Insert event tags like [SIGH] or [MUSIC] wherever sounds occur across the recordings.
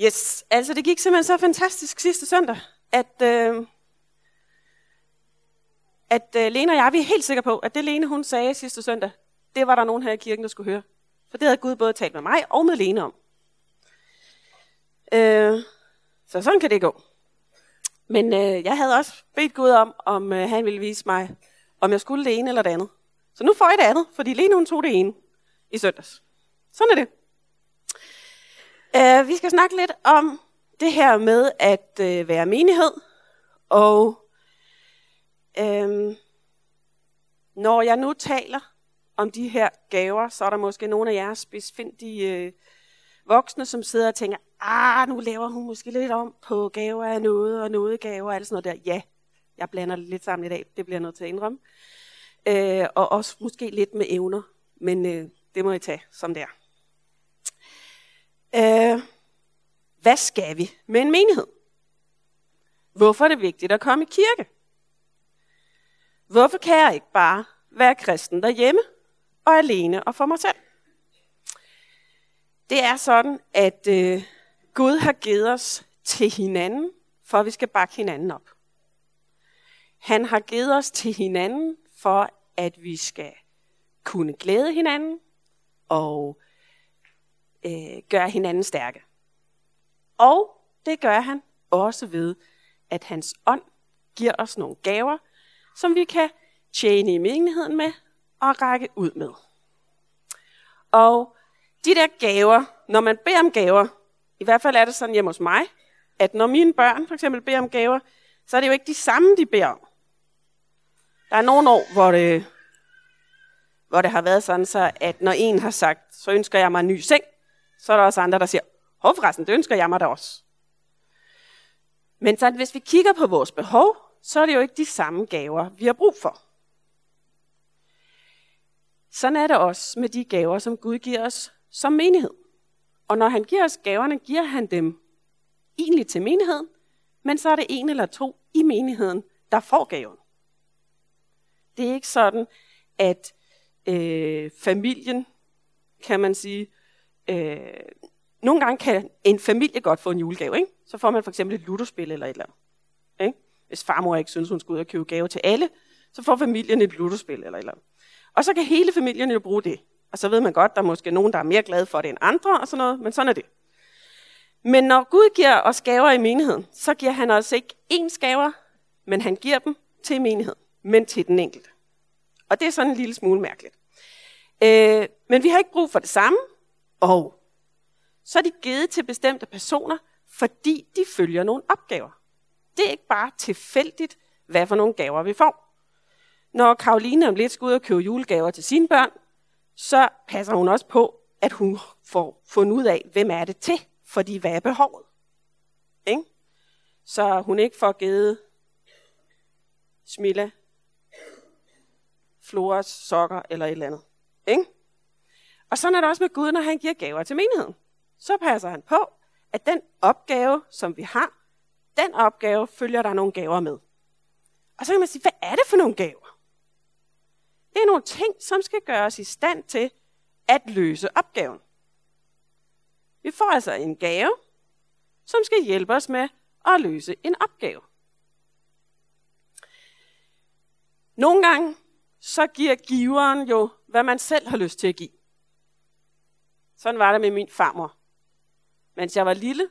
Yes, altså det gik simpelthen så fantastisk sidste søndag, at, øh, at øh, Lene og jeg, vi er helt sikre på, at det Lene hun sagde sidste søndag, det var der nogen her i kirken, der skulle høre. For det havde Gud både talt med mig og med Lene om. Øh, så sådan kan det gå. Men øh, jeg havde også bedt Gud om, om øh, han ville vise mig, om jeg skulle det ene eller det andet. Så nu får jeg det andet, fordi Lene hun tog det ene i søndags. Sådan er det. Uh, vi skal snakke lidt om det her med at uh, være menighed. Og uh, når jeg nu taler om de her gaver, så er der måske nogle af jer spidsfindige uh, voksne, som sidder og tænker, ah, nu laver hun måske lidt om på gaver af noget, og noget gaver og alt sådan noget der. Ja, jeg blander det lidt sammen i dag, det bliver jeg nødt til at indrømme. Uh, og også måske lidt med evner, men uh, det må I tage, som det er. Øh, hvad skal vi med en menighed? Hvorfor er det vigtigt at komme i kirke? Hvorfor kan jeg ikke bare være kristen derhjemme og alene og for mig selv? Det er sådan, at øh, Gud har givet os til hinanden, for at vi skal bakke hinanden op. Han har givet os til hinanden, for at vi skal kunne glæde hinanden og øh, gøre hinanden stærke. Og det gør han også ved, at hans ånd giver os nogle gaver, som vi kan tjene i menigheden med og række ud med. Og de der gaver, når man beder om gaver, i hvert fald er det sådan hjemme hos mig, at når mine børn for eksempel beder om gaver, så er det jo ikke de samme, de beder om. Der er nogle år, hvor det, hvor det har været sådan, så at når en har sagt, så ønsker jeg mig en ny seng, så er der også andre, der siger, hov forresten, det ønsker jeg mig da også. Men så, hvis vi kigger på vores behov, så er det jo ikke de samme gaver, vi har brug for. Sådan er det også med de gaver, som Gud giver os som menighed. Og når han giver os gaverne, giver han dem egentlig til menigheden, men så er det en eller to i menigheden, der får gaven. Det er ikke sådan, at øh, familien, kan man sige, øh, nogle gange kan en familie godt få en julegave. Ikke? Så får man for eksempel et ludospil eller et eller andet. Ikke? Hvis farmor ikke synes, hun skal ud og købe gave til alle, så får familien et ludospil eller et eller andet. Og så kan hele familien jo bruge det. Og så ved man godt, der er måske nogen, der er mere glade for det end andre og sådan noget, men sådan er det. Men når Gud giver os gaver i menigheden, så giver han os ikke ens gaver, men han giver dem til menigheden, men til den enkelte. Og det er sådan en lille smule mærkeligt. Øh, men vi har ikke brug for det samme, og så er de givet til bestemte personer, fordi de følger nogle opgaver. Det er ikke bare tilfældigt, hvad for nogle gaver vi får. Når Karoline om lidt skal ud og købe julegaver til sine børn, så passer hun også på, at hun får fundet ud af, hvem er det til, fordi hvad er behovet. Ikke? Så hun ikke får givet Smilla, Floras sokker eller et eller andet. Ikke? Og sådan er det også med Gud, når han giver gaver til menigheden. Så passer han på, at den opgave, som vi har, den opgave følger der nogle gaver med. Og så kan man sige, hvad er det for nogle gaver? Det er nogle ting, som skal gøre os i stand til at løse opgaven. Vi får altså en gave, som skal hjælpe os med at løse en opgave. Nogle gange så giver giveren jo, hvad man selv har lyst til at give. Sådan var det med min farmor. Mens jeg var lille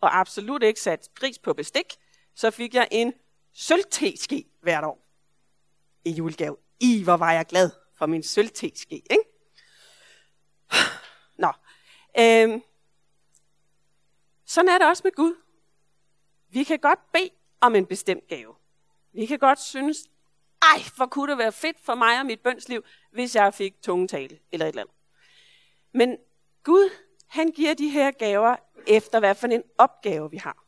og absolut ikke sat pris på bestik, så fik jeg en sølvteske hvert år i julegave. I, hvor var jeg glad for min sølvteske, ikke? Nå. Øhm. Sådan er det også med Gud. Vi kan godt bede om en bestemt gave. Vi kan godt synes, ej, hvor kunne det være fedt for mig og mit bønsliv, hvis jeg fik tungetale eller et eller andet. Men Gud, han giver de her gaver efter, hvad for en opgave vi har.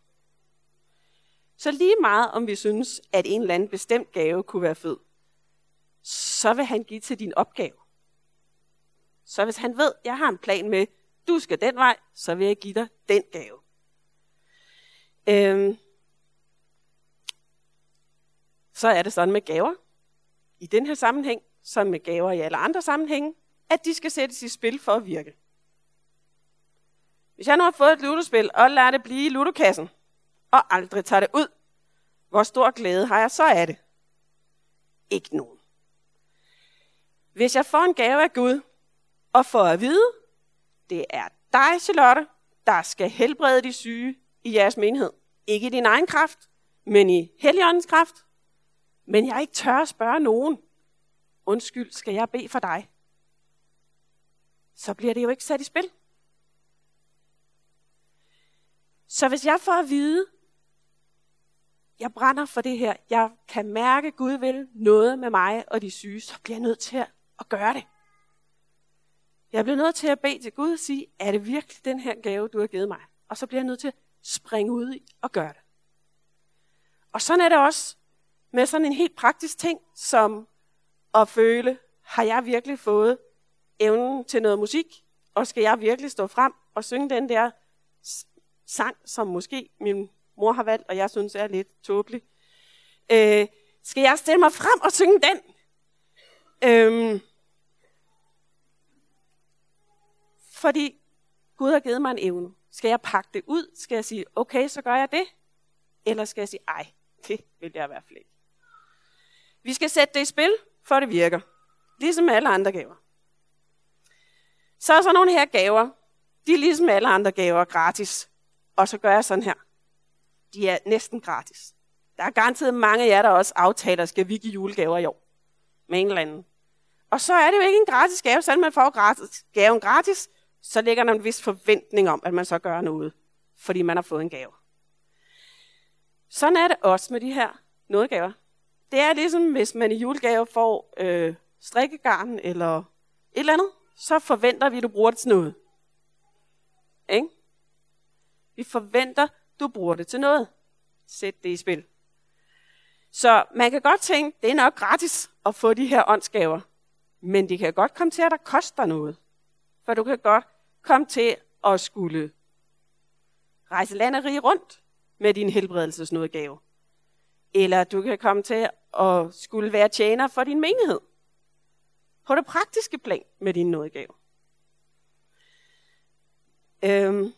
Så lige meget om vi synes, at en eller anden bestemt gave kunne være fed, så vil han give til din opgave. Så hvis han ved, at jeg har en plan med, du skal den vej, så vil jeg give dig den gave. Øhm, så er det sådan med gaver. I den her sammenhæng, som med gaver i alle andre sammenhænge, at de skal sættes i spil for at virke. Hvis jeg nu har fået et ludospil og lader det blive i ludokassen, og aldrig tager det ud, hvor stor glæde har jeg så af det? Ikke nogen. Hvis jeg får en gave af Gud, og får at vide, det er dig, Charlotte, der skal helbrede de syge i jeres menighed. Ikke i din egen kraft, men i Helligåndens kraft. Men jeg ikke tør at spørge nogen. Undskyld, skal jeg bede for dig? Så bliver det jo ikke sat i spil. Så hvis jeg får at vide, jeg brænder for det her, jeg kan mærke, at Gud vil noget med mig og de syge, så bliver jeg nødt til at gøre det. Jeg bliver nødt til at bede til Gud og sige, er det virkelig den her gave, du har givet mig? Og så bliver jeg nødt til at springe ud i og gøre det. Og sådan er det også med sådan en helt praktisk ting, som at føle, har jeg virkelig fået evnen til noget musik? Og skal jeg virkelig stå frem og synge den der sang, som måske min mor har valgt, og jeg synes er lidt tåbelig? Øh, skal jeg stille mig frem og synge den? Øhm, fordi Gud har givet mig en evne. Skal jeg pakke det ud? Skal jeg sige, okay, så gør jeg det? Eller skal jeg sige, ej, det vil jeg i hvert fald ikke. Vi skal sætte det i spil, for det virker. Ligesom alle andre gaver. Så er så nogle her gaver. De er ligesom alle andre gaver gratis. Og så gør jeg sådan her. De er næsten gratis. Der er garanteret mange af jer, der også aftaler, skal vi give julegaver i år. Med en eller anden. Og så er det jo ikke en gratis gave, selvom man får gratis, gaven gratis, så ligger der en vis forventning om, at man så gør noget, fordi man har fået en gave. Sådan er det også med de her nådegaver. Det er ligesom, hvis man i julegave får øh, strikkegarn eller et eller andet, så forventer vi, at du bruger det til noget. Ikke? Vi forventer, du bruger det til noget. Sæt det i spil. Så man kan godt tænke, det er nok gratis at få de her åndsgaver. Men det kan godt komme til, at der koster noget. For du kan godt komme til at skulle rejse land og rige rundt med din helbredelsesnådegave. Eller du kan komme til at skulle være tjener for din menighed. På det praktiske plan med din nådegave. Øhm,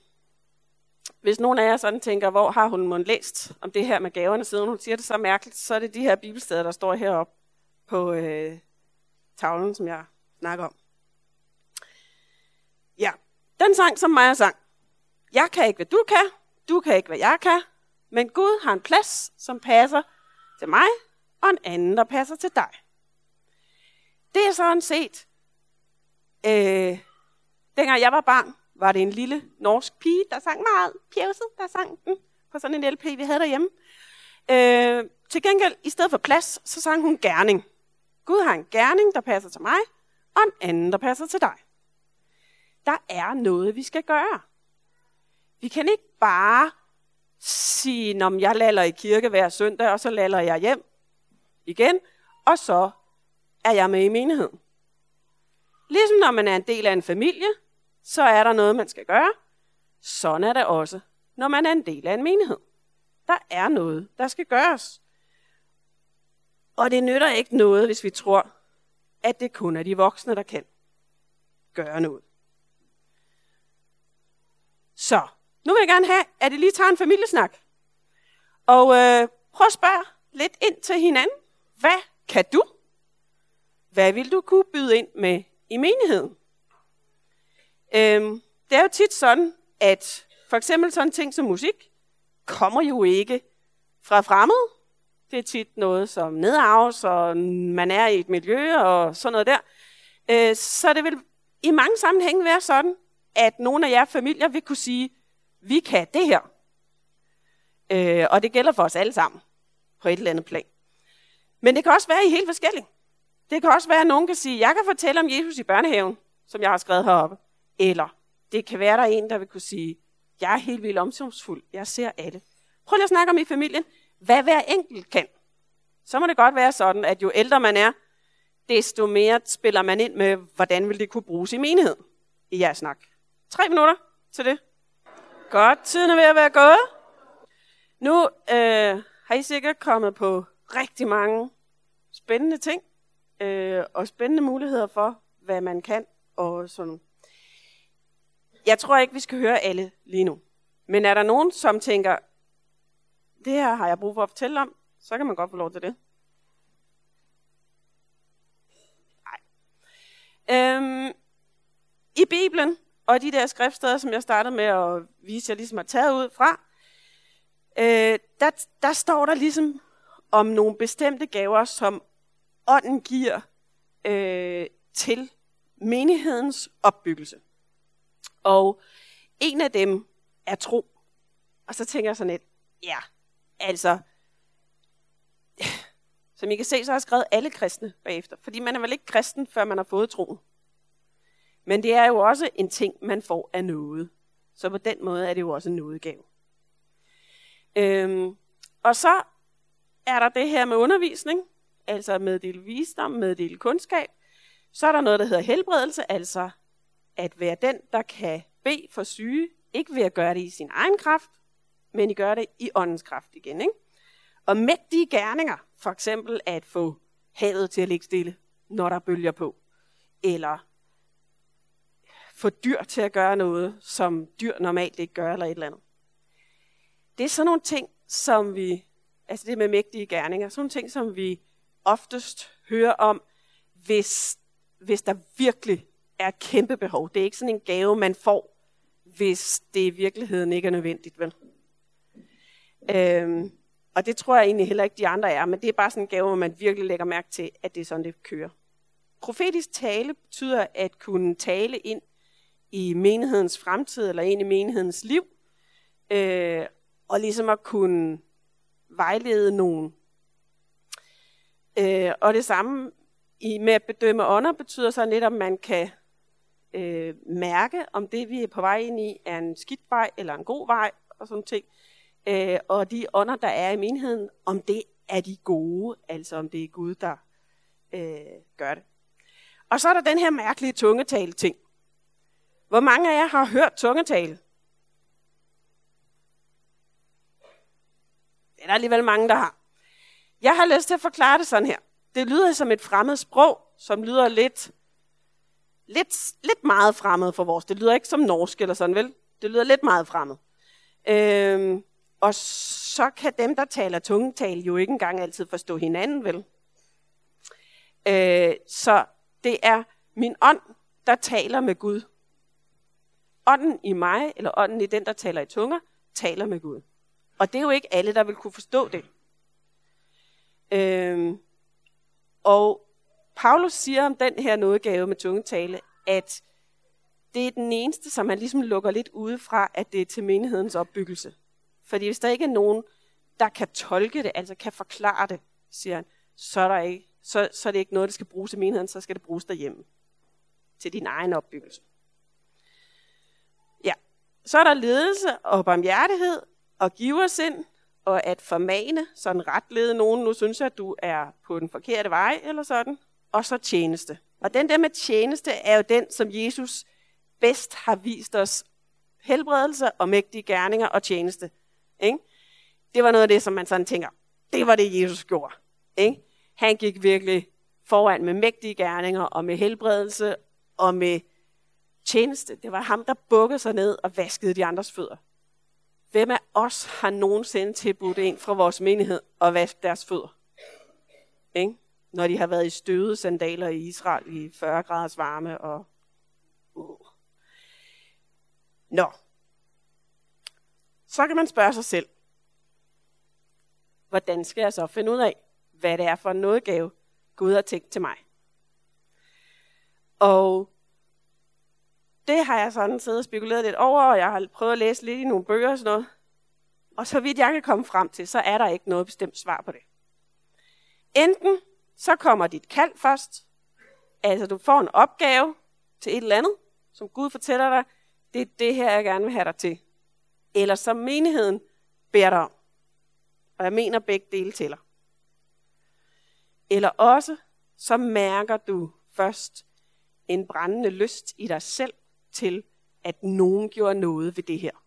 hvis nogen af jer sådan tænker, hvor har hun måske læst om det her med gaverne, siden hun siger det så mærkeligt, så er det de her bibelsteder, der står heroppe på øh, tavlen, som jeg snakker om. Ja, den sang, som Maja sang. Jeg kan ikke, hvad du kan. Du kan ikke, hvad jeg kan. Men Gud har en plads, som passer til mig, og en anden, der passer til dig. Det er sådan set, øh, dengang jeg var barn, var det en lille norsk pige, der sang meget pjævset, der sang den på sådan en LP, vi havde derhjemme. Øh, til gengæld, i stedet for plads, så sang hun gerning. Gud har en gerning, der passer til mig, og en anden, der passer til dig. Der er noget, vi skal gøre. Vi kan ikke bare sige, om jeg laller i kirke hver søndag, og så laller jeg hjem igen, og så er jeg med i menigheden. Ligesom når man er en del af en familie, så er der noget, man skal gøre. Sådan er det også, når man er en del af en menighed. Der er noget, der skal gøres. Og det nytter ikke noget, hvis vi tror, at det kun er de voksne, der kan gøre noget. Så, nu vil jeg gerne have, at I lige tager en familiesnak. Og øh, prøv at spørge lidt ind til hinanden. Hvad kan du? Hvad vil du kunne byde ind med i menigheden? Øhm, det er jo tit sådan, at for eksempel sådan ting som musik, kommer jo ikke fra fremmede. Det er tit noget som nedarves, og man er i et miljø og sådan noget der. Øh, så det vil i mange sammenhænge være sådan, at nogle af jer familier vil kunne sige, vi kan det her. Øh, og det gælder for os alle sammen på et eller andet plan. Men det kan også være, I helt forskelligt. Det kan også være, at nogen kan sige, jeg kan fortælle om Jesus i børnehaven, som jeg har skrevet heroppe. Eller det kan være, der er en, der vil kunne sige, jeg er helt vildt omsorgsfuld. Jeg ser alle. Prøv lige at snakke om i familien. Hvad hver enkelt kan. Så må det godt være sådan, at jo ældre man er, desto mere spiller man ind med, hvordan vil det kunne bruges i menighed i jeres snak. Tre minutter til det. Godt, tiden er ved at være gået. Nu øh, har I sikkert kommet på rigtig mange spændende ting, øh, og spændende muligheder for, hvad man kan, og sådan jeg tror ikke, vi skal høre alle lige nu. Men er der nogen, som tænker, det her har jeg brug for at fortælle om, så kan man godt få lov til det. Nej. Øhm, I Bibelen, og de der skriftsteder, som jeg startede med at vise, jeg ligesom har taget ud fra, øh, der, der står der ligesom om nogle bestemte gaver, som ånden giver øh, til menighedens opbyggelse. Og en af dem er tro. Og så tænker jeg sådan lidt, ja, altså, [SIGHS] som I kan se, så har jeg skrevet alle kristne bagefter. Fordi man er vel ikke kristen, før man har fået troen. Men det er jo også en ting, man får af noget. Så på den måde er det jo også en nådegave. Øhm, og så er der det her med undervisning, altså meddele visdom, meddele kundskab. Så er der noget, der hedder helbredelse, altså at være den, der kan bede for syge, ikke ved at gøre det i sin egen kraft, men I gør det i åndens kraft igen. Ikke? Og mægtige gerninger, for eksempel at få havet til at ligge stille, når der bølger på, eller få dyr til at gøre noget, som dyr normalt ikke gør, eller et eller andet. Det er sådan nogle ting, som vi, altså det med mægtige gerninger, sådan nogle ting, som vi oftest hører om, hvis, hvis der virkelig er et kæmpe behov. Det er ikke sådan en gave, man får, hvis det i virkeligheden ikke er nødvendigt, vel? Øhm, og det tror jeg egentlig heller ikke, de andre er, men det er bare sådan en gave, hvor man virkelig lægger mærke til, at det er sådan, det kører. Profetisk tale betyder at kunne tale ind i menighedens fremtid, eller ind i menighedens liv, øh, og ligesom at kunne vejlede nogen. Øh, og det samme i, med at bedømme ånder betyder så netop, at man kan øh, mærke, om det vi er på vej ind i er en skidt vej eller en god vej og sådan ting. Øh, og de ånder, der er i menigheden, om det er de gode, altså om det er Gud, der øh, gør det. Og så er der den her mærkelige tungetale ting. Hvor mange af jer har hørt tungetale? Det er der alligevel mange, der har. Jeg har lyst til at forklare det sådan her. Det lyder som et fremmed sprog, som lyder lidt, lidt, lidt meget fremmed for vores. Det lyder ikke som norsk eller sådan, vel? Det lyder lidt meget fremmed. Øhm, og så kan dem, der taler tungetal, jo ikke engang altid forstå hinanden, vel? Øh, så det er min ånd, der taler med Gud. Ånden i mig, eller ånden i den, der taler i tunger, taler med Gud. Og det er jo ikke alle, der vil kunne forstå det. Øhm, og Paulus siger om den her nådegave med tungetale, at det er den eneste, som han ligesom lukker lidt udefra, at det er til menighedens opbyggelse. Fordi hvis der ikke er nogen, der kan tolke det, altså kan forklare det, siger han, så er, der ikke, så, så er det ikke noget, der skal bruges i menigheden, så skal det bruges derhjemme. Til din egen opbyggelse. Ja, så er der ledelse og barmhjertighed og giversind og at formane, sådan retlede nogen, nu synes jeg, at du er på den forkerte vej, eller sådan. Og så tjeneste. Og den der med tjeneste er jo den, som Jesus bedst har vist os helbredelse og mægtige gerninger og tjeneste. Ikke? Det var noget af det, som man sådan tænker, det var det, Jesus gjorde. Ikke? Han gik virkelig foran med mægtige gerninger og med helbredelse og med tjeneste. Det var ham, der bukkede sig ned og vaskede de andres fødder. Hvem af os har nogensinde tilbudt en fra vores menighed at vaske deres fødder? Ikke? Når de har været i støvede sandaler i Israel i 40 graders varme. Og... Uh. Nå, så kan man spørge sig selv, hvordan skal jeg så finde ud af, hvad det er for en nådegave, Gud har tænkt til mig? Og det har jeg sådan siddet og spekuleret lidt over, og jeg har prøvet at læse lidt i nogle bøger og sådan noget. Og så vidt jeg kan komme frem til, så er der ikke noget bestemt svar på det. Enten så kommer dit kald først, altså du får en opgave til et eller andet, som Gud fortæller dig, det er det her, jeg gerne vil have dig til eller som menigheden beder dig om. Og jeg mener begge dele tæller. Eller også, så mærker du først en brændende lyst i dig selv til, at nogen gjorde noget ved det her.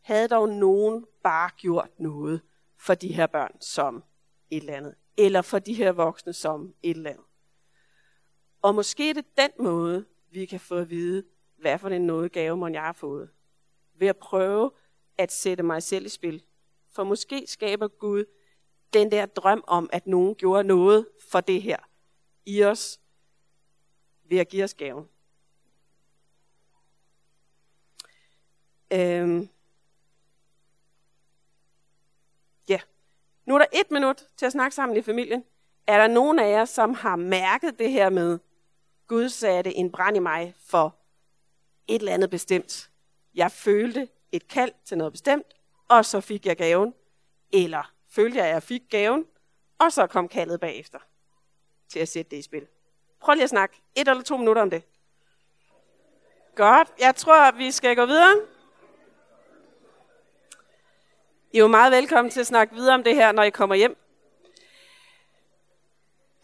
Havde dog nogen bare gjort noget for de her børn som et eller andet, eller for de her voksne som et eller andet. Og måske er det den måde, vi kan få at vide, hvad for en nådegave, man jeg har fået. Ved at prøve at sætte mig selv i spil. For måske skaber Gud den der drøm om, at nogen gjorde noget for det her i os, ved at give os gaven. Øhm. Nu er der et minut til at snakke sammen i familien. Er der nogen af jer, som har mærket det her med, Gud satte en brand i mig for et eller andet bestemt. Jeg følte et kald til noget bestemt, og så fik jeg gaven. Eller følte jeg, at jeg fik gaven, og så kom kaldet bagefter til at sætte det i spil. Prøv lige at snakke et eller to minutter om det. Godt. Jeg tror, vi skal gå videre. I er jo meget velkommen til at snakke videre om det her, når I kommer hjem.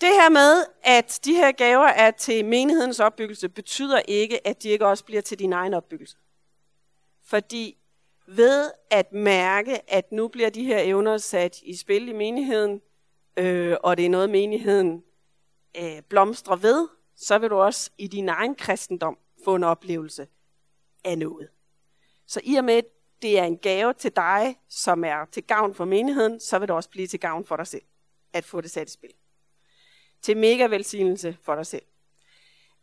Det her med, at de her gaver er til menighedens opbyggelse, betyder ikke, at de ikke også bliver til din egen opbyggelse. Fordi ved at mærke, at nu bliver de her evner sat i spil i menigheden, øh, og det er noget, menigheden øh, blomstrer ved, så vil du også i din egen kristendom få en oplevelse af noget. Så i og med, at det er en gave til dig, som er til gavn for menigheden, så vil det også blive til gavn for dig selv, at få det sat i spil. Til mega velsignelse for dig selv.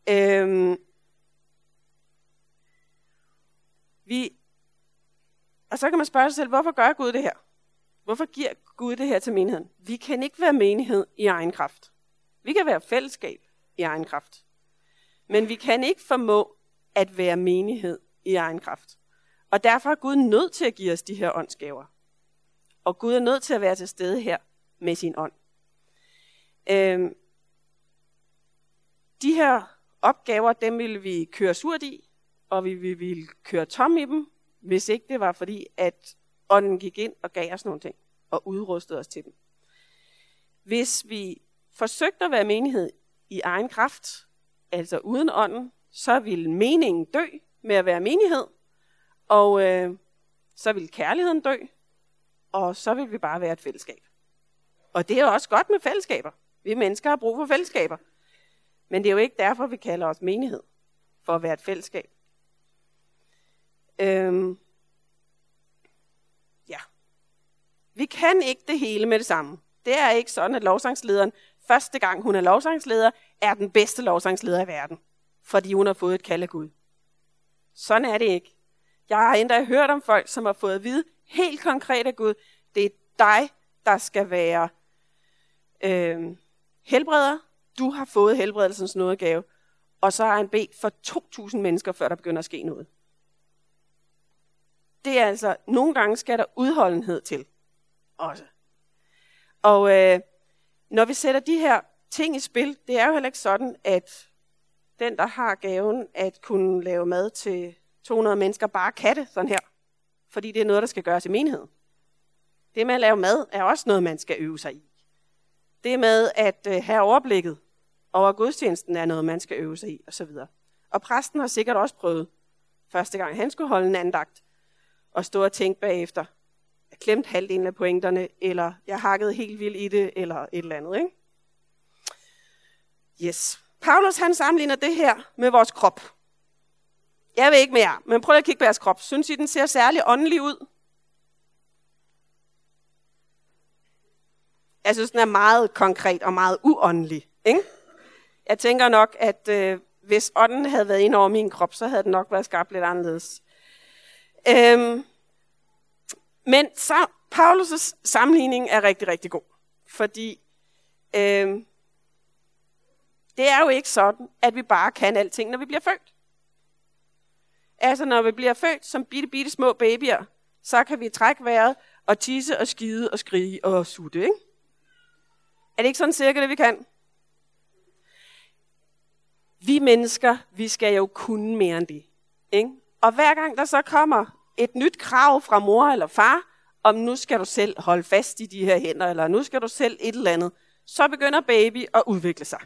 Øhm, vi, og så kan man spørge sig selv, hvorfor gør Gud det her? Hvorfor giver Gud det her til menigheden? Vi kan ikke være menighed i egen kraft. Vi kan være fællesskab i egen kraft. Men vi kan ikke formå at være menighed i egen kraft. Og derfor er Gud nødt til at give os de her åndsgaver. Og Gud er nødt til at være til stede her med sin ånd. Øhm, de her opgaver, dem ville vi køre surt i, og vi ville køre tom i dem, hvis ikke det var fordi, at ånden gik ind og gav os nogle ting, og udrustede os til dem. Hvis vi forsøgte at være menighed i egen kraft, altså uden ånden, så ville meningen dø med at være menighed, og øh, så vil kærligheden dø, og så vil vi bare være et fællesskab. Og det er jo også godt med fællesskaber. Vi mennesker har brug for fællesskaber. Men det er jo ikke derfor, vi kalder os menighed, for at være et fællesskab. Øhm, ja. Vi kan ikke det hele med det samme. Det er ikke sådan, at lovsangslederen, første gang hun er lovsangsleder, er den bedste lovsangsleder i verden, fordi hun har fået et kald af Gud. Sådan er det ikke. Jeg har endda hørt om folk, som har fået at vide helt konkret af Gud, det er dig, der skal være øh, helbreder. Du har fået helbredelsens nådegave. Og så har han bedt for 2.000 mennesker, før der begynder at ske noget. Det er altså, nogle gange skal der udholdenhed til. Også. Og øh, når vi sætter de her ting i spil, det er jo heller ikke sådan, at den, der har gaven at kunne lave mad til 200 mennesker bare katte sådan her. Fordi det er noget, der skal gøres i menigheden. Det med at lave mad er også noget, man skal øve sig i. Det med at øh, have overblikket over gudstjenesten er noget, man skal øve sig i, osv. Og præsten har sikkert også prøvet, første gang han skulle holde en andagt, og stå og tænke bagefter, jeg klemt halvdelen af pointerne, eller jeg hakkede helt vildt i det, eller et eller andet. Ikke? Yes. Paulus han sammenligner det her med vores krop. Jeg ved ikke mere, men prøv at kigge på jeres krop. Synes I, den ser særlig åndelig ud? Jeg synes, den er meget konkret og meget uåndelig. Ikke? Jeg tænker nok, at øh, hvis ånden havde været ind over min krop, så havde den nok været skabt lidt anderledes. Øhm, men så, Paulus' sammenligning er rigtig, rigtig god. Fordi øhm, det er jo ikke sådan, at vi bare kan alting, når vi bliver født. Altså, når vi bliver født som bitte, bitte små babyer, så kan vi trække vejret og tisse og skide og skrige og sutte, ikke? Er det ikke sådan cirka det, vi kan? Vi mennesker, vi skal jo kunne mere end det. Ikke? Og hver gang der så kommer et nyt krav fra mor eller far, om nu skal du selv holde fast i de her hænder, eller nu skal du selv et eller andet, så begynder baby at udvikle sig.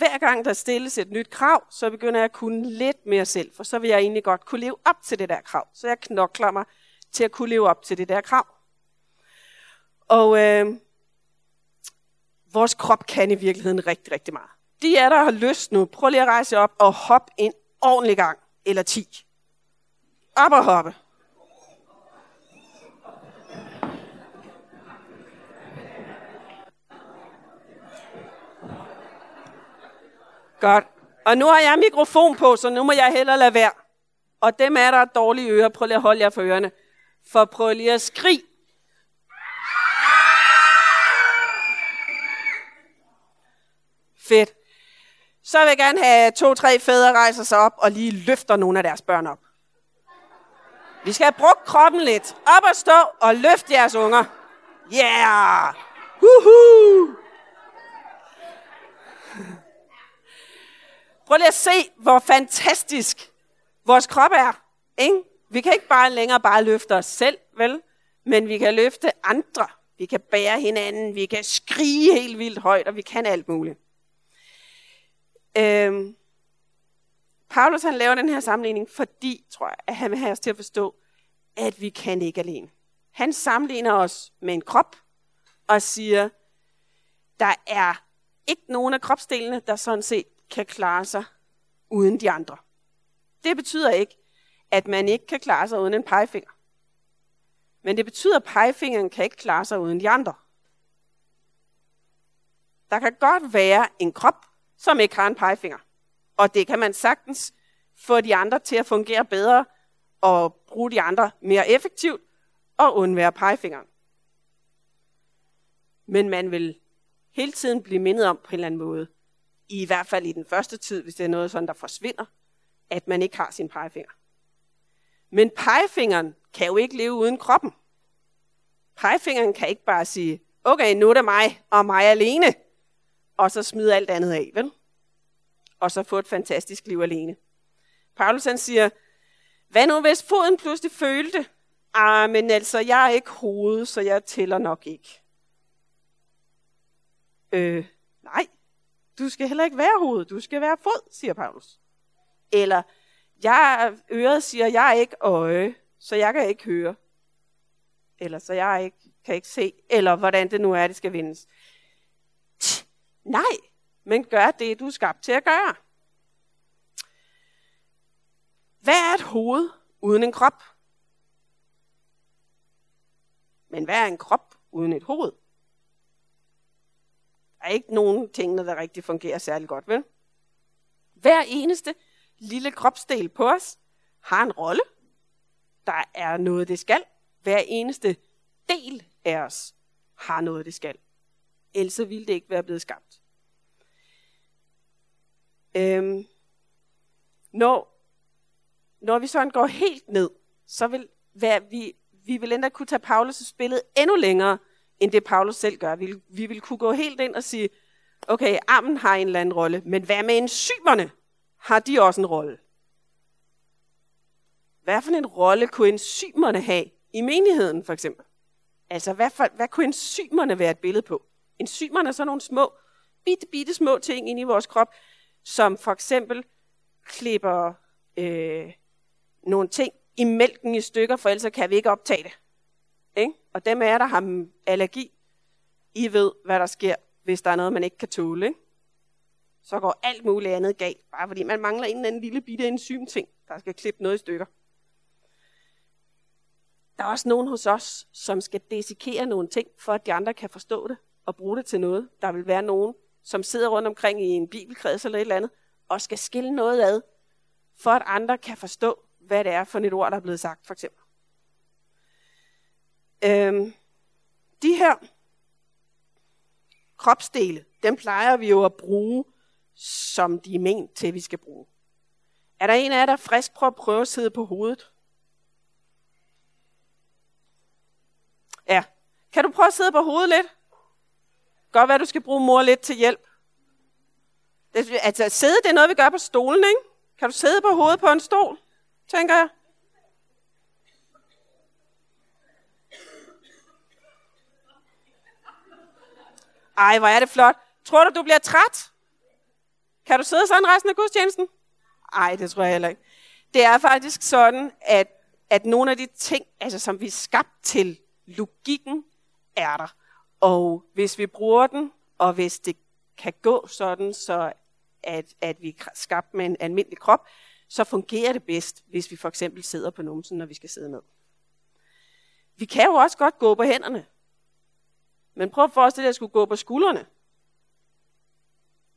Hver gang der stilles et nyt krav, så begynder jeg at kunne lidt mere selv, for så vil jeg egentlig godt kunne leve op til det der krav. Så jeg knokler mig til at kunne leve op til det der krav. Og øh, vores krop kan i virkeligheden rigtig, rigtig meget. De er der har lyst nu, prøv lige at rejse op og hop ind ordentlig gang. Eller 10. Op og hoppe. Godt. Og nu har jeg mikrofon på, så nu må jeg hellere lade være. Og dem er der dårlige ører. Prøv lige at holde jer for ørerne. For prøv lige at skrige. Fedt. Så vil jeg gerne have to-tre fædre rejser sig op og lige løfter nogle af deres børn op. Vi skal have brugt kroppen lidt. Op og stå og løft jeres unger. Yeah! Woohoo! Prøv lige at se, hvor fantastisk vores krop er. Ikke? Vi kan ikke bare længere bare løfte os selv, vel? Men vi kan løfte andre. Vi kan bære hinanden. Vi kan skrige helt vildt højt, og vi kan alt muligt. Øhm, Paulus han laver den her sammenligning, fordi, tror jeg, at han vil have os til at forstå, at vi kan ikke alene. Han sammenligner os med en krop og siger, der er ikke nogen af kropsdelene, der sådan set kan klare sig uden de andre. Det betyder ikke, at man ikke kan klare sig uden en pegefinger. Men det betyder, at pegefingeren kan ikke klare sig uden de andre. Der kan godt være en krop, som ikke har en pegefinger. Og det kan man sagtens få de andre til at fungere bedre og bruge de andre mere effektivt og undvære pegefingeren. Men man vil hele tiden blive mindet om på en eller anden måde, i hvert fald i den første tid, hvis det er noget sådan, der forsvinder, at man ikke har sin pegefinger. Men pegefingeren kan jo ikke leve uden kroppen. Pegefingeren kan ikke bare sige, okay, nu er det mig og mig alene, og så smide alt andet af, vel? Og så få et fantastisk liv alene. Paulus han siger, hvad nu hvis foden pludselig følte, ah, men altså, jeg er ikke hovedet, så jeg tæller nok ikke. Øh, nej, du skal heller ikke være hoved, du skal være fod, siger Paulus. Eller, jeg, øret siger, jeg er ikke øje, så jeg kan ikke høre. Eller så jeg ikke, kan ikke se, eller hvordan det nu er, det skal vindes. Tch, nej, men gør det, du er skabt til at gøre. Hvad er et hoved uden en krop? Men hvad er en krop uden et hoved? Der er ikke nogen ting, der rigtig fungerer særlig godt, vel? Hver eneste lille kropsdel på os har en rolle. Der er noget, det skal. Hver eneste del af os har noget, det skal. Ellers ville det ikke være blevet skabt. Øhm, når, når vi sådan går helt ned, så vil hvad vi, vi vil endda kunne tage Paulus' billede endnu længere, end det Paulus selv gør. Vi, vi vil kunne gå helt ind og sige, okay, armen har en eller anden rolle, men hvad med enzymerne? Har de også en rolle? Hvad for en rolle kunne enzymerne have i menigheden, for eksempel? Altså, hvad, for, hvad kunne enzymerne være et billede på? Enzymerne er sådan nogle små, bitte, bitte små ting inde i vores krop, som for eksempel klipper øh, nogle ting i mælken i stykker, for ellers kan vi ikke optage det. Ikke? Og dem er der har allergi. I ved, hvad der sker, hvis der er noget, man ikke kan tåle. Ikke? Så går alt muligt andet galt, bare fordi man mangler en eller anden lille bitte enzymting, der skal klippe noget i stykker. Der er også nogen hos os, som skal desikere nogle ting, for at de andre kan forstå det og bruge det til noget. Der vil være nogen, som sidder rundt omkring i en bibelkreds eller et eller andet, og skal skille noget ad, for at andre kan forstå, hvad det er for et ord, der er blevet sagt, for eksempel. Øhm, de her kropsdele, dem plejer vi jo at bruge, som de er ment til, at vi skal bruge. Er der en af jer, der er frisk på at prøve at sidde på hovedet? Ja. Kan du prøve at sidde på hovedet lidt? Godt være, du skal bruge mor lidt til hjælp. Det, altså, sidde, det er noget, vi gør på stolen, ikke? Kan du sidde på hovedet på en stol, tænker jeg? Ej, hvor er det flot. Tror du, du bliver træt? Kan du sidde sådan resten af gudstjenesten? Ej, det tror jeg heller ikke. Det er faktisk sådan, at, at nogle af de ting, altså, som vi er skabt til, logikken er der. Og hvis vi bruger den, og hvis det kan gå sådan, så at, at vi er skabt med en almindelig krop, så fungerer det bedst, hvis vi for eksempel sidder på numsen, når vi skal sidde ned. Vi kan jo også godt gå på hænderne. Men prøv at forestille dig, at skulle gå på skuldrene.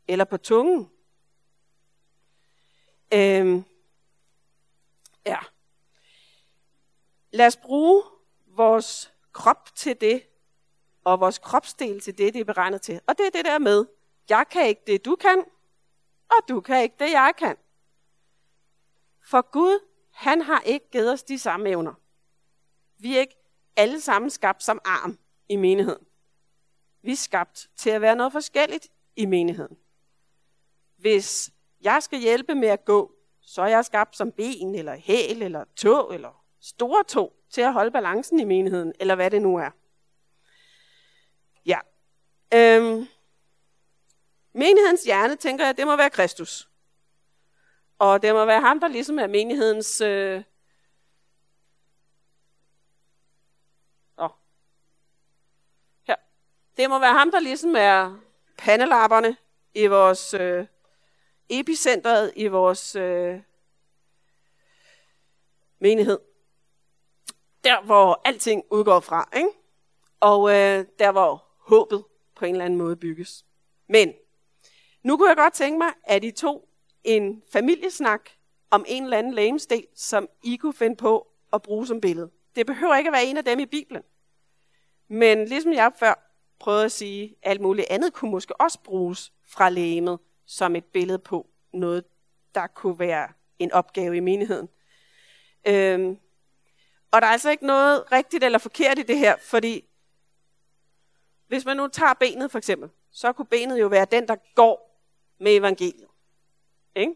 Eller på tungen. Øhm, ja. Lad os bruge vores krop til det, og vores kropsdel til det, det er beregnet til. Og det er det der med, jeg kan ikke det, du kan, og du kan ikke det, jeg kan. For Gud, han har ikke givet os de samme evner. Vi er ikke alle sammen skabt som arm i menigheden. Vi er skabt til at være noget forskelligt i menigheden. Hvis jeg skal hjælpe med at gå, så er jeg skabt som ben, eller hæl, eller tog, eller store tog, til at holde balancen i menigheden, eller hvad det nu er. Ja. Øhm. Menighedens hjerne, tænker jeg, det må være Kristus. Og det må være ham, der ligesom er menighedens... Øh, oh. Her. Det må være ham, der ligesom er pandelapperne i vores øh, epicentret i vores øh, menighed. Der, hvor alting udgår fra. Ikke? Og øh, der, hvor håbet på en eller anden måde bygges. Men nu kunne jeg godt tænke mig, at I to en familiesnak om en eller anden lamestel, som I kunne finde på at bruge som billede. Det behøver ikke at være en af dem i Bibelen. Men ligesom jeg før prøvet at sige, alt muligt andet kunne måske også bruges fra lægemet som et billede på noget, der kunne være en opgave i menigheden. Øhm, og der er altså ikke noget rigtigt eller forkert i det her, fordi hvis man nu tager benet for eksempel, så kunne benet jo være den, der går med evangeliet. Ikke?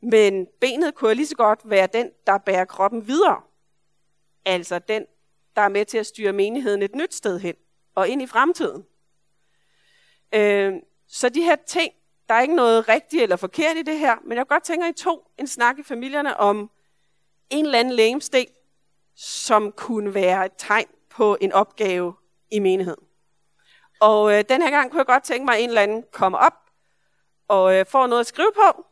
Men benet kunne lige så godt være den, der bærer kroppen videre. Altså den, der er med til at styre menigheden et nyt sted hen og ind i fremtiden. Øh, så de her ting, der er ikke noget rigtigt eller forkert i det her, men jeg godt tænker, at I to en snak i familierne om en eller anden lægemsdel, som kunne være et tegn på en opgave i menigheden. Og øh, den her gang kunne jeg godt tænke mig, at en eller anden kommer op og øh, får noget at skrive på,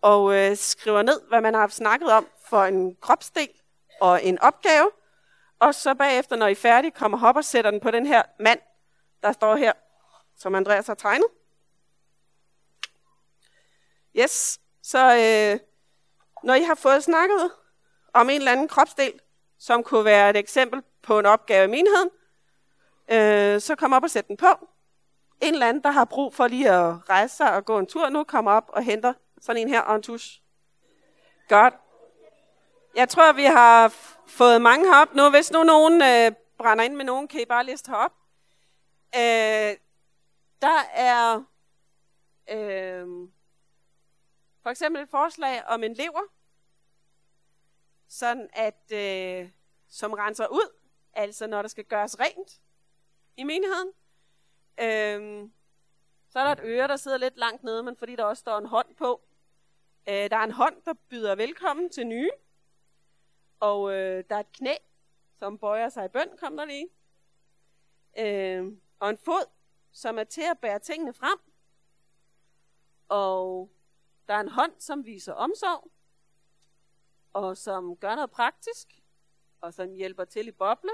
og øh, skriver ned, hvad man har snakket om for en kropsdel og en opgave. Og så bagefter, når I er færdige, kommer hop og sætter den på den her mand, der står her, som Andreas har tegnet. Yes, så øh, når I har fået snakket om en eller anden kropsdel, som kunne være et eksempel på en opgave i menigheden, øh, så kom op og sæt den på. En eller anden, der har brug for lige at rejse sig og gå en tur nu, kommer op og henter sådan en her og en tusch. Godt. Jeg tror, vi har fået mange herop nu. Hvis nu nogen øh, brænder ind med nogen, kan I bare liste herop. Øh, der er øh, for eksempel et forslag om en lever, sådan at øh, som renser ud, altså når der skal gøres rent i menigheden. Øh, så er der et øre, der sidder lidt langt nede, men fordi der også står en hånd på. Øh, der er en hånd, der byder velkommen til nye. Og øh, der er et knæ, som bøjer sig i bøn, kom der lige. Øh, og en fod, som er til at bære tingene frem. Og der er en hånd, som viser omsorg, og som gør noget praktisk, og som hjælper til i boble.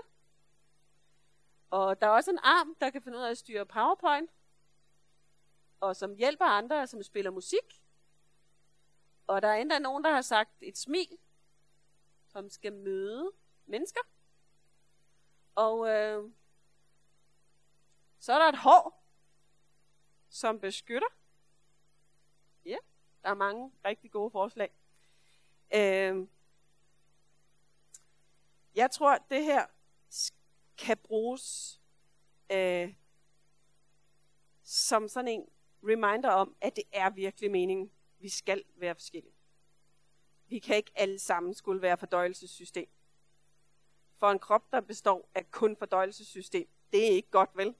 Og der er også en arm, der kan finde ud af at styre PowerPoint, og som hjælper andre, som spiller musik. Og der er endda nogen, der har sagt et smil, som skal møde mennesker. Og øh, så er der et hår, som beskytter. Ja, der er mange rigtig gode forslag. Øh, jeg tror, det her kan bruges øh, som sådan en reminder om, at det er virkelig meningen, vi skal være forskellige. Vi kan ikke alle sammen skulle være fordøjelsessystem. For en krop, der består af kun fordøjelsessystem, det er ikke godt, vel?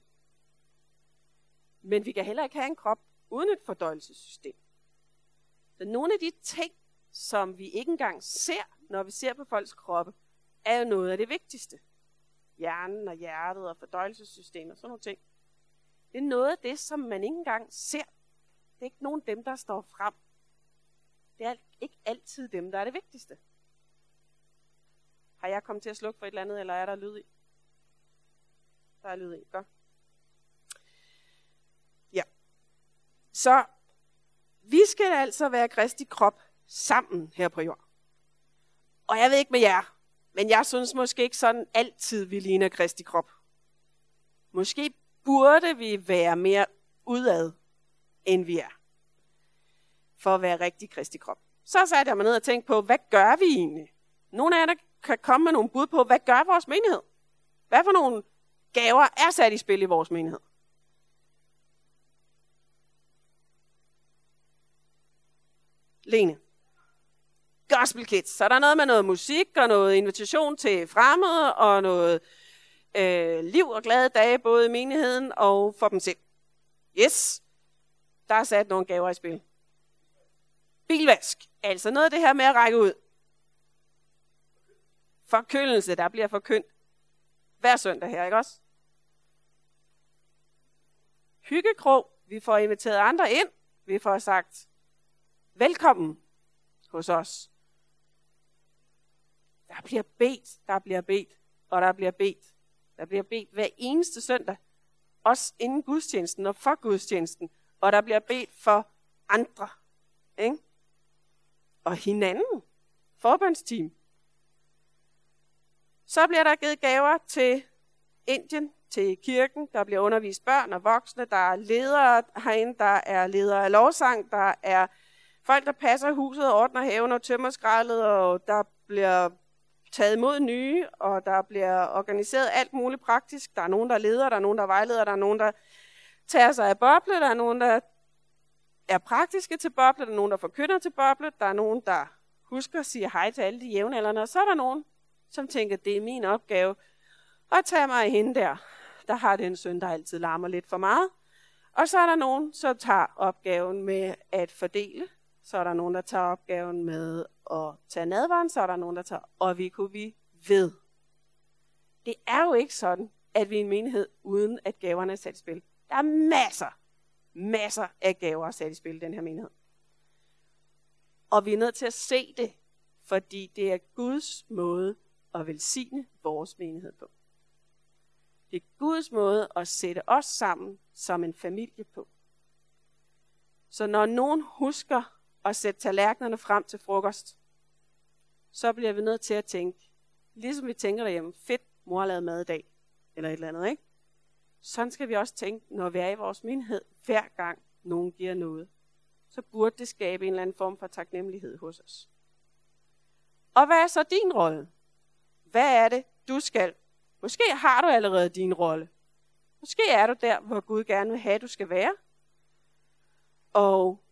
Men vi kan heller ikke have en krop uden et fordøjelsessystem. Så nogle af de ting, som vi ikke engang ser, når vi ser på folks kroppe, er jo noget af det vigtigste. Hjernen og hjertet og fordøjelsessystemet og sådan nogle ting. Det er noget af det, som man ikke engang ser. Det er ikke nogen af dem, der står frem. Det er alt ikke altid dem, der er det vigtigste. Har jeg kommet til at slukke for et eller andet, eller er der lyd i? Der er lyd i, godt. Ja. Så vi skal altså være Kristi krop sammen her på jorden. Og jeg ved ikke med jer, men jeg synes måske ikke sådan altid, vi ligner Kristi krop. Måske burde vi være mere udad, end vi er. For at være rigtig Kristi krop. Så satte jeg mig ned og tænkte på, hvad gør vi egentlig? Nogle af jer kan komme med nogle bud på, hvad gør vores menighed? Hvad for nogle gaver er sat i spil i vores menighed? Lene. Gospel Kids. Så er der noget med noget musik og noget invitation til fremmede og noget øh, liv og glade dage, både i menigheden og for dem selv. Yes, der er sat nogle gaver i spil. Bilvask. Altså noget af det her med at række ud. Forkyndelse, der bliver forkyndt hver søndag her, ikke også? Hyggekrog. Vi får inviteret andre ind. Vi får sagt, velkommen hos os. Der bliver bedt, der bliver bedt, og der bliver bedt. Der bliver bedt hver eneste søndag. Også inden gudstjenesten og for gudstjenesten. Og der bliver bedt for andre. Ikke? Og hinanden. Forbundsteam. Så bliver der givet gaver til Indien, til kirken. Der bliver undervist børn og voksne. Der er ledere herinde. Der er ledere af lovsang. Der er folk, der passer huset, ordner haven og tømmer skraldet. Og der bliver taget imod nye, og der bliver organiseret alt muligt praktisk. Der er nogen, der leder, der er nogen, der vejleder, der er nogen, der tager sig af boble, der er nogen, der er praktiske til boble, der er nogen, der forkynder til boble, der er nogen, der husker at sige hej til alle de jævnaldrende, og så er der nogen, som tænker, det er min opgave at tage mig af hende der, der har den søn, der altid larmer lidt for meget. Og så er der nogen, som tager opgaven med at fordele. Så er der nogen, der tager opgaven med at tage nadvaren, så er der nogen, der tager, og vi kunne vi ved. Det er jo ikke sådan, at vi er en menighed, uden at gaverne er sat i spil. Der er masser, masser af gaver sat i spil i den her menighed. Og vi er nødt til at se det, fordi det er Guds måde at velsigne vores menighed på. Det er Guds måde at sætte os sammen som en familie på. Så når nogen husker at sætte tallerkenerne frem til frokost, så bliver vi nødt til at tænke, ligesom vi tænker derhjemme, fedt, mor har lavet mad i dag, eller et eller andet, ikke? Sådan skal vi også tænke, når vi er i vores menighed, hver gang nogen giver noget. Så burde det skabe en eller anden form for taknemmelighed hos os. Og hvad er så din rolle? Hvad er det, du skal? Måske har du allerede din rolle. Måske er du der, hvor Gud gerne vil have, at du skal være. Og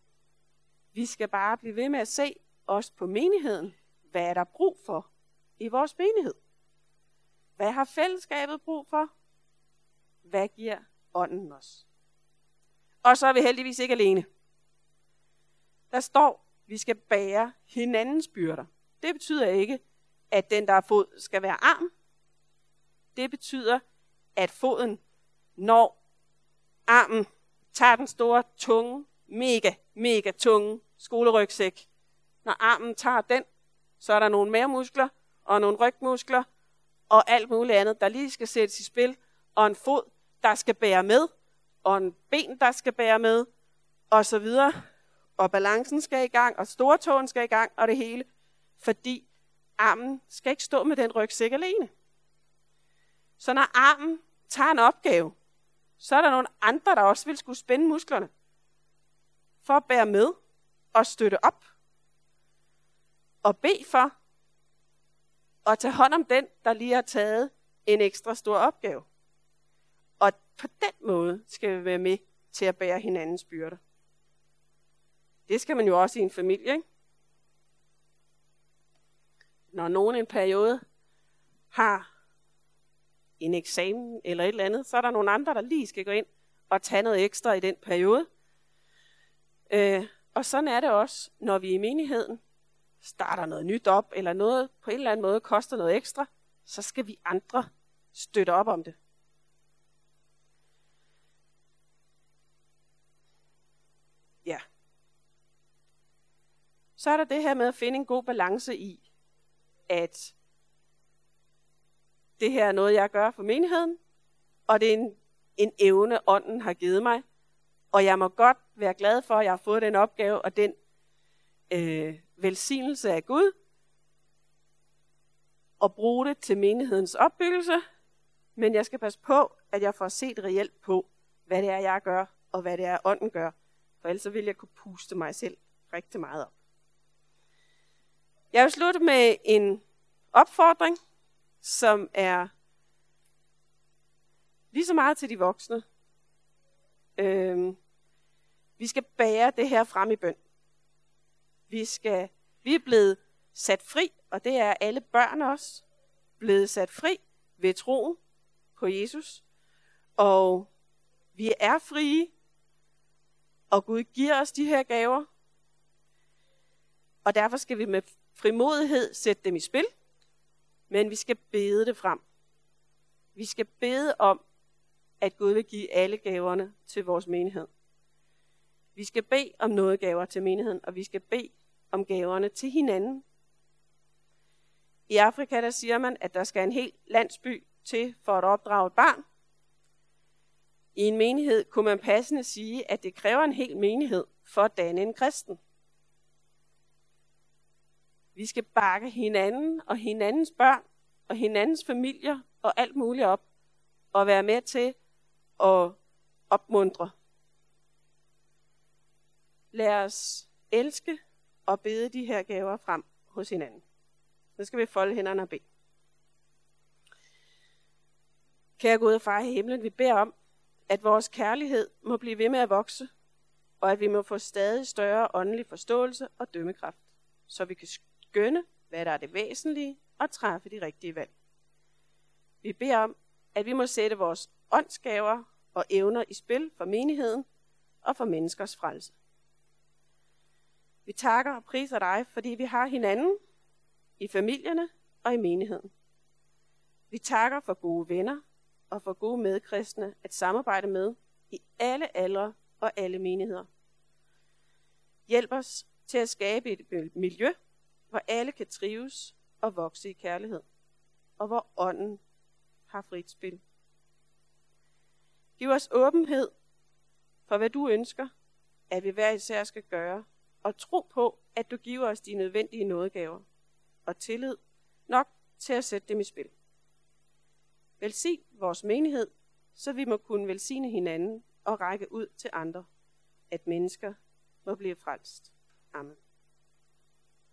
vi skal bare blive ved med at se os på menigheden. Hvad er der brug for i vores menighed? Hvad har fællesskabet brug for? Hvad giver ånden os? Og så er vi heldigvis ikke alene. Der står, vi skal bære hinandens byrder. Det betyder ikke, at den, der er fod, skal være arm. Det betyder, at foden, når armen tager den store, tunge, mega, mega tunge skolerygsæk, når armen tager den, så er der nogle mavemuskler og nogle rygmuskler og alt muligt andet, der lige skal sættes i spil, og en fod, der skal bære med, og en ben, der skal bære med, og så videre. Og balancen skal i gang, og stortåen skal i gang, og det hele. Fordi armen skal ikke stå med den rygsæk alene. Så når armen tager en opgave, så er der nogle andre, der også vil skulle spænde musklerne for at bære med og støtte op. Og bede for at tage hånd om den, der lige har taget en ekstra stor opgave. På den måde skal vi være med til at bære hinandens byrder. Det skal man jo også i en familie, ikke? Når nogen en periode har en eksamen eller et eller andet, så er der nogle andre, der lige skal gå ind og tage noget ekstra i den periode. Øh, og sådan er det også, når vi i menigheden starter noget nyt op, eller noget på en eller anden måde koster noget ekstra, så skal vi andre støtte op om det. Så er der det her med at finde en god balance i, at det her er noget, jeg gør for menigheden, og det er en, en evne, ånden har givet mig. Og jeg må godt være glad for, at jeg har fået den opgave og den øh, velsignelse af Gud, og bruge det til menighedens opbyggelse, men jeg skal passe på, at jeg får set reelt på, hvad det er, jeg gør, og hvad det er, ånden gør, for ellers vil jeg kunne puste mig selv rigtig meget op. Jeg vil slutte med en opfordring, som er lige så meget til de voksne. Øhm, vi skal bære det her frem i bøn. Vi, skal, vi er blevet sat fri, og det er alle børn også, blevet sat fri ved troen på Jesus. Og vi er frie, og Gud giver os de her gaver. Og derfor skal vi med frimodighed sætte dem i spil, men vi skal bede det frem. Vi skal bede om, at Gud vil give alle gaverne til vores menighed. Vi skal bede om noget gaver til menigheden, og vi skal bede om gaverne til hinanden. I Afrika der siger man, at der skal en hel landsby til for at opdrage et barn. I en menighed kunne man passende sige, at det kræver en hel menighed for at danne en kristen. Vi skal bakke hinanden og hinandens børn og hinandens familier og alt muligt op og være med til at opmuntre. Lad os elske og bede de her gaver frem hos hinanden. Nu skal vi folde hænderne og bede. Kære Gud og far i himlen, vi beder om, at vores kærlighed må blive ved med at vokse, og at vi må få stadig større åndelig forståelse og dømmekraft, så vi kan skønne, hvad der er det væsentlige, og træffe de rigtige valg. Vi beder om, at vi må sætte vores åndsgaver og evner i spil for menigheden og for menneskers frelse. Vi takker og priser dig, fordi vi har hinanden i familierne og i menigheden. Vi takker for gode venner og for gode medkristne at samarbejde med i alle aldre og alle menigheder. Hjælp os til at skabe et miljø, hvor alle kan trives og vokse i kærlighed, og hvor ånden har frit spil. Giv os åbenhed for, hvad du ønsker, at vi hver især skal gøre, og tro på, at du giver os de nødvendige nådegaver, og tillid nok til at sætte dem i spil. Velsign vores menighed, så vi må kunne velsigne hinanden og række ud til andre, at mennesker må blive frelst. Amen.